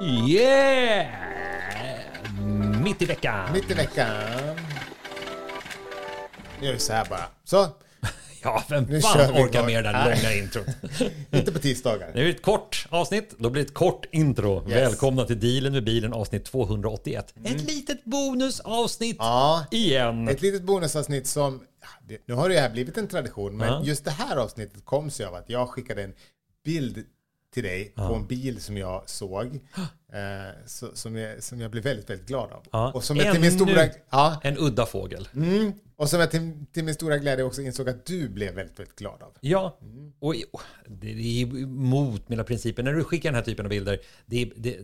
Yeah! Mitt i veckan. Mitt i veckan. Nu gör vi så här bara. Så, Ja, vem Nu fan orkar med det där långa introt? inte på tisdagar. Det är ett kort avsnitt, då blir det ett kort intro. Yes. Välkomna till Dealen med bilen avsnitt 281. Ett litet bonusavsnitt Ja, igen. ett litet bonusavsnitt som... det- Nu har det här blivit en tradition, men Ja. just det här avsnittet kom sig av att jag skickade en bild till dig på en bil som jag såg. Eh, så, som, jag, som jag blev väldigt, väldigt glad av. Ja, Och som jag till min stora... Ja, En udda fågel. mm, och som jag till, till min stora glädje också insåg att du blev väldigt, väldigt glad av. Ja, och och det är emot mina principer. När du skickar den här typen av bilder, det, det,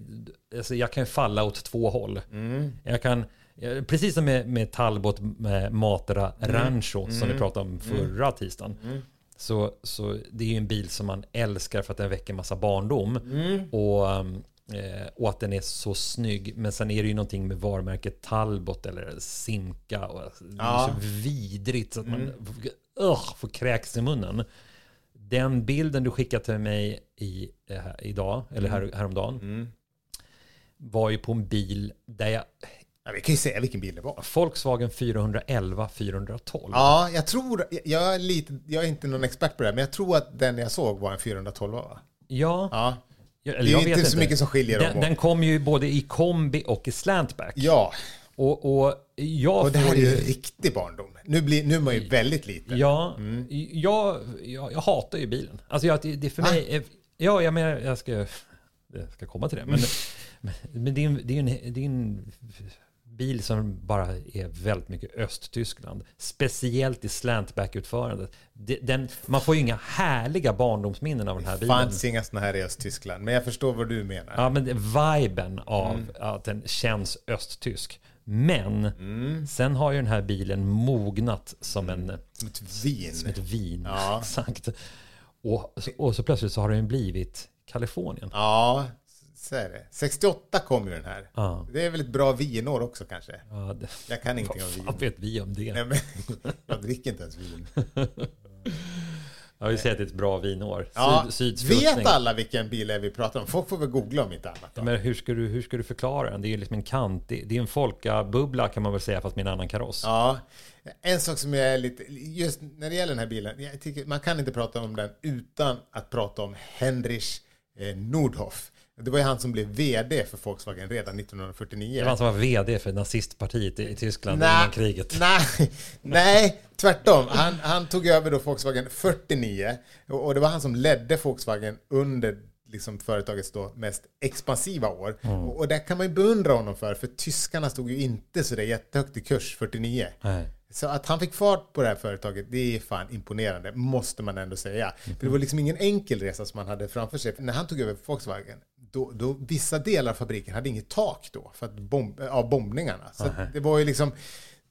alltså jag kan falla åt två håll. Jag kan, eh, precis som med, med Talbot med Matera Rancho som vi pratade om förra tisdagen. Så, så det är ju en bil som man älskar för att den väcker massa barndom. Och, um, eh, och att den är så snygg. Men sen är det ju någonting med varumärket Talbot eller Simca. Och, alltså, det är så vidrigt så att man uh, får kräks i munnen. Den bilden du skickade till mig i, eh, idag, eller här, häromdagen, var ju på en bil där jag... Ja, vi kan ju säga vilken bil det var. Volkswagen 411 412. Ja, jag tror... Jag är, lite, jag är inte någon expert på det här, men jag tror att den jag såg var en 412 va? Ja, Ja. jag, Det är jag inte så mycket som skiljer dem den, åt. den kom ju både i kombi och i slantback. Ja, Och, och jag och det här är ju ju... riktig barndom. Nu, blir, nu är man ju väldigt liten. Ja, Mm. jag, jag, jag hatar ju bilen. Alltså jag, det, det för mig... är- Ja, jag menar, jag ska, jag ska komma till det. Men, men, men det är en, är en, det är en bil som bara är väldigt mycket Östtyskland. Speciellt i slantback-utförandet. Det- Den, man får ju inga härliga barndomsminnen av den här Det bilen. fanns inga såna här i Östtyskland, men jag förstår vad du menar. Ja, men det- viben av Mm. att den känns östtysk. Men Mm. sen har ju den här bilen mognat som, en, Som ett vin. som ett vin. Ja. Exakt. Och, och så plötsligt så har den blivit Kalifornien. Ja, så är det. 68 kom ju den här. Ja. Det är väl ett bra vinår också kanske. Ja, det, Jag kan ingenting om vad vin. fan vet vi om det? Nej, men, jag dricker inte ens vin. Jag vill säga att det är ett bra vinår. Ja, Syd, vet alla vilken bil är vi pratar om? Folk får väl googla om inte annat. Då. Men hur ska, du, hur ska du förklara den? Det är liksom en kant. Det, det är en folkabubbla kan man väl säga fast med en annan kaross. Ja, en sak som jag är lite, just när det gäller den här bilen, jag tycker man kan inte prata om den utan att prata om Heinrich eh, Nordhoff. Det var ju han som blev VD för Volkswagen redan 1949. Det var han som var vd för nazistpartiet i, Tyskland Nej, innan kriget. Nej, nej, tvärtom. Han, han tog över då Volkswagen 49 och, och det var han som ledde Volkswagen under liksom företagets då mest expansiva år. Mm. Och, och där kan man ju beundra honom för, för tyskarna stod ju inte så där jättehögt i kurs 49. Nej. Så att han fick fart på det här företaget, det är fan imponerande, måste man ändå säga. För det var liksom ingen enkel resa som han hade framför sig. För när han tog över Volkswagen, då, då vissa delar av fabriken hade inget tak då, för att bomb, av bombningarna. Så det var ju liksom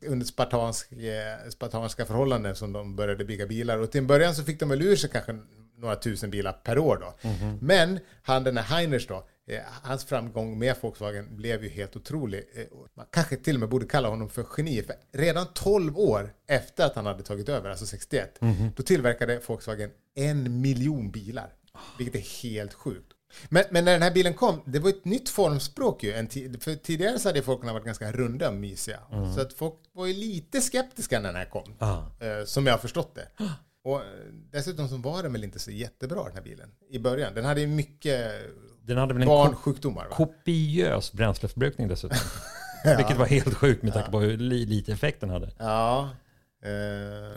under spartansk, eh, spartanska förhållanden som de började bygga bilar. Och till en början så fick de väl ur sig kanske några tusen bilar per år då. Men han den här Heinrich då, eh, hans framgång med Volkswagen blev ju helt otrolig. Eh, Man kanske till och med borde kalla honom för geni. För redan 12 år efter att han hade tagit över, alltså 61, då tillverkade Volkswagen en miljon bilar. Vilket är helt sjukt. Men, men när den här bilen kom, det var ett nytt formspråk ju. En för tidigare så hade folk varit ganska runda och mysiga. Så att folk var ju lite skeptiska när den här kom. Ah. Eh, som jag har förstått det. Och eh, dessutom så var den väl inte så jättebra den här bilen i början. Den hade ju mycket Den hade väl en barnsjukdomar va? kopiös bränsleförbrukning dessutom. Vilket var helt sjukt med tanke på hur li- lite effekt den hade. Ja. Eh,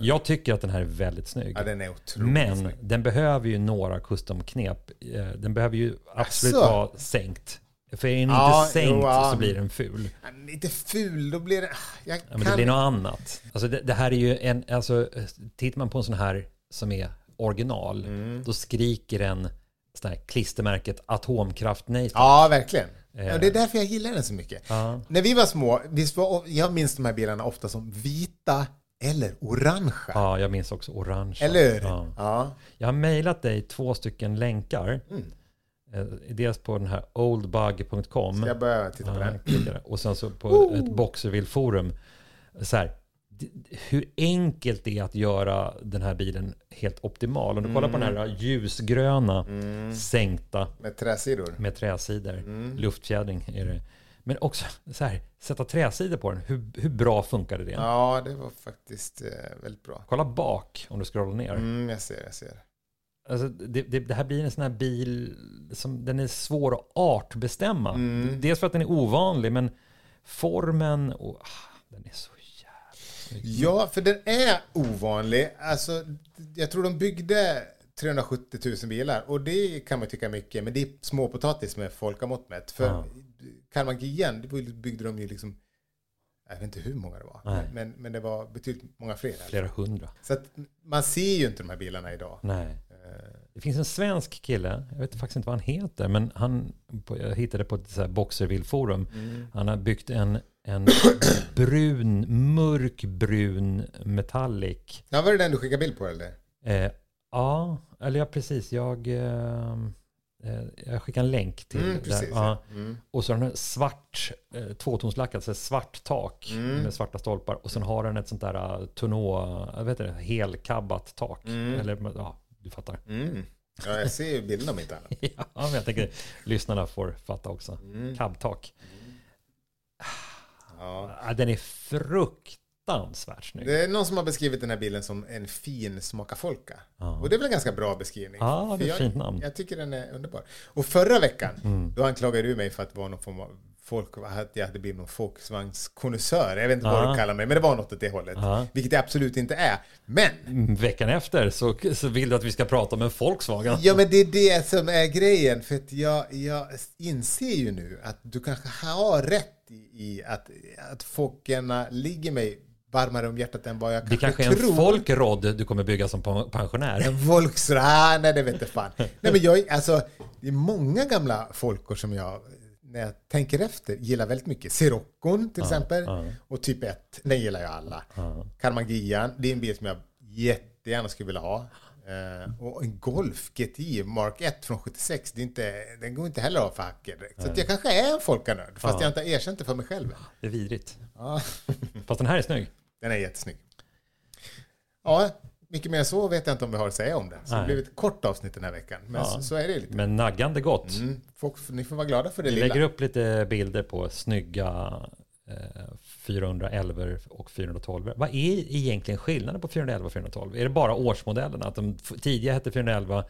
Jag tycker att den här är väldigt snygg. ja, den är Men snygg. den behöver ju några custom-knep. Eh, Den behöver ju absolut vara sänkt. För är den Ja, inte sänkt jo, ja. så blir den ful. Lite ful, då blir det... Jag Ja, kan... men det blir något annat. Alltså det, det här är ju en, alltså tittar man på en sån här som är original, Mm. då skriker den sån här klistermärket atomkraft nej. Ja, verkligen. Eh. Ja, det är därför jag gillar den så mycket. När vi var små, visst var, jag minns de här bilarna ofta som vita eller orangea. Ja, jag minns också orange. Eller hur? Ja. Ja. Jag har mejlat dig två stycken länkar. Mm. Eh, Dels på den här oldbug.com. Ska jag börja titta på Ja, den? Och sen så på ett Boxerville-forum. Så här, d- hur enkelt det är att göra den här bilen helt optimal. Om du kollar på den här ljusgröna sänkta Med träsidor. med träsidor, luftfjädring är det. Men också så här, sätta träsidor på den. Hur, hur bra funkade det? Ja, det var faktiskt eh, väldigt bra. Kolla bak om du scrollar ner. Mm, jag ser, jag ser. Alltså, det, det, det här blir en sån här bil som den är svår att artbestämma. Mm. Dels för att den är ovanlig, men formen och ah, den är så jävla snygg. Ja, för den är ovanlig. Alltså, jag tror de byggde 370 000 bilar och det kan man tycka mycket, men det är småpotatis med folkamått mätt. För Ja. Kalmar Gian, det byggde de ju liksom, jag vet inte hur många det var, Nej. men, men det var betydligt många fler. Flera hundra. Så att man ser ju inte de här bilarna idag. Nej. Det finns en svensk kille, jag vet faktiskt inte vad han heter, men han, jag hittade på ett så här Boxerville-forum. Han har byggt en, en brun, mörkbrun metallic. Ja, var det den du skickade bild på eller? Eh, ja, eller ja, precis. Jag, eh, eh, jag skickar en länk till. Mm, precis. Ja. Mm. Och så har den en svart, eh, tvåtonslackat, så svart tak Mm. med svarta stolpar. Och sen har den ett sånt där jag vet inte, helkabbat tak. Mm. Eller ja, du fattar. Mm. Ja, jag ser ju bilderna om inte annat. Ja, men jag tänker lyssnarna får fatta också. Mm. Kabbtak. Ja. Ja, den är fruktansvärt snygg. Det är någon som har beskrivit den här bilen som en fin smaka folka. Ja. Och det är väl en ganska bra beskrivning. Ja, det är ett fint namn. Jag tycker den är underbar. Och förra veckan, Mm. då anklagade du mig för att det var någon form av folk, att jag hade blivit någon folksvagnskonnässör. Jag vet inte vad Ja. du kallar mig, men det var något åt det hållet. Ja. Vilket det absolut inte är. Men, Mm, Veckan efter så, så vill du att vi ska prata om en Volkswagen. ja men det är det som är grejen. För att jag, jag inser ju nu att du kanske har rätt i, i att, att folkerna ligger mig varmare om hjärtat än vad jag Det kanske, kanske är en tror. folkrod du kommer bygga som pen- pensionär. En Volkswagen, ah, nej det vet jag fan. Nej men jag, alltså, det är många gamla folkor som jag, när jag tänker efter, gillar väldigt mycket. Siroccon till exempel. ja. Och typ 1, den gillar jag alla. Karman Gian, det är en bil som jag jättegärna skulle vilja ha. Eh, och en Golf GTI Mark 1 från 76, det är inte, den går inte heller av för hacker direkt. Så jag kanske är en folkanörd, fast jag inte har erkänt det för mig själv. Det är vidrigt. Ja, Fast den här är snygg. Den är jättesnygg. Ja, mycket mer så vet jag inte om vi har att säga om den. Så det Nej. blev ett kort avsnitt den här veckan. Men Ja. så, så är det lite. Men naggande gott. Mm, folk, ni får vara glada för det Vi lilla. lägger upp lite bilder på snygga eh, 411 och 412. Vad är egentligen skillnaden på 411 och 412? Är det bara årsmodellerna? Att de tidigare hette 411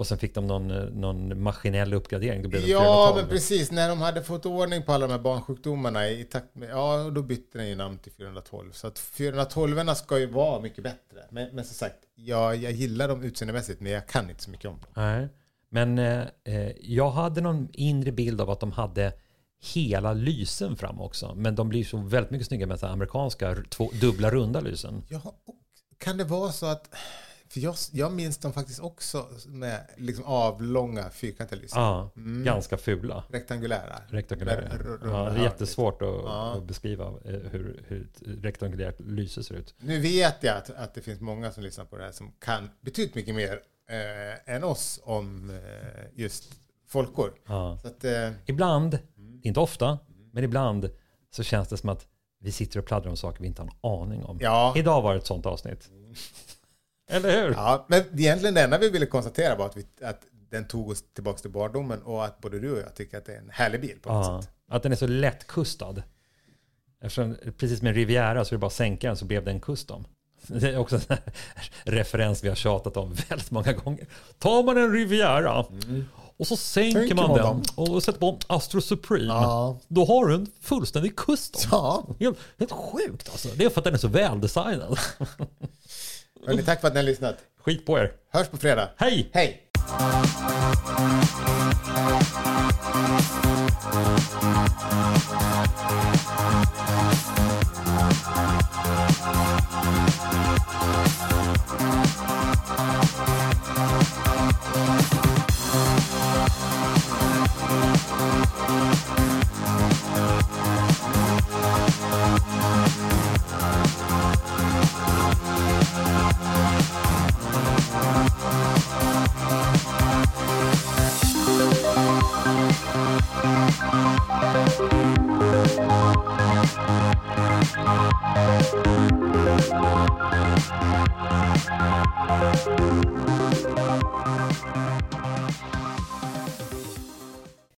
och sen fick de någon, eh, någon maskinell uppgradering. Då blev det Ja, 412. men precis. När de hade fått ordning på alla de här barnsjukdomarna i takt med, ja, då bytte den ju namn till 412. Så att 412 ska ju vara mycket bättre. Men, men som sagt, ja, jag gillar dem utseendemässigt, men jag kan inte så mycket om dem. Nej. Men eh, eh, jag hade någon inre bild av att de hade hela lysen fram också. Men de blir så väldigt mycket snyggare med så amerikanska två, dubbla runda lysen. Ja, och kan det vara så att, för jag, jag minns dem faktiskt också med liksom avlånga fyrkantiga lysen. Ja, ganska fula. Rektangulära. Rektangulära. R- Ja, det är jättesvårt att, Ja. att beskriva eh, hur, hur ett rektangulärt lyse ser ut. Nu vet jag att, att det finns många som lyssnar på det här som kan betydligt mycket mer eh, än oss om eh, just folkor. Ja. Att, eh, Ibland, inte ofta, men ibland så känns det som att vi sitter och pladdrar om saker vi inte har en aning om. ja, Idag var det ett sånt avsnitt. Eller hur? ja, men egentligen det enda vi ville konstatera var att, vi, att den tog oss tillbaka till barndomen och att både du och jag tycker att det är en härlig bil på något Ja, sätt. att den är så lättkustad. Eftersom, precis med en Riviera så är det bara att sänka den så blev det en custom. Det är också en referens vi har tjatat om väldigt många gånger. Tar man en Riviera och så sänker Tänker man, man den och sätter på Astro Supreme. Ja. Då har du en fullständig custom. Ja, Helt, helt sjukt alltså. Det är för att den är så väldesignad. hörni, tack för att ni har lyssnat. Skit på er. Hörs på fredag. Hej! Hej! Thank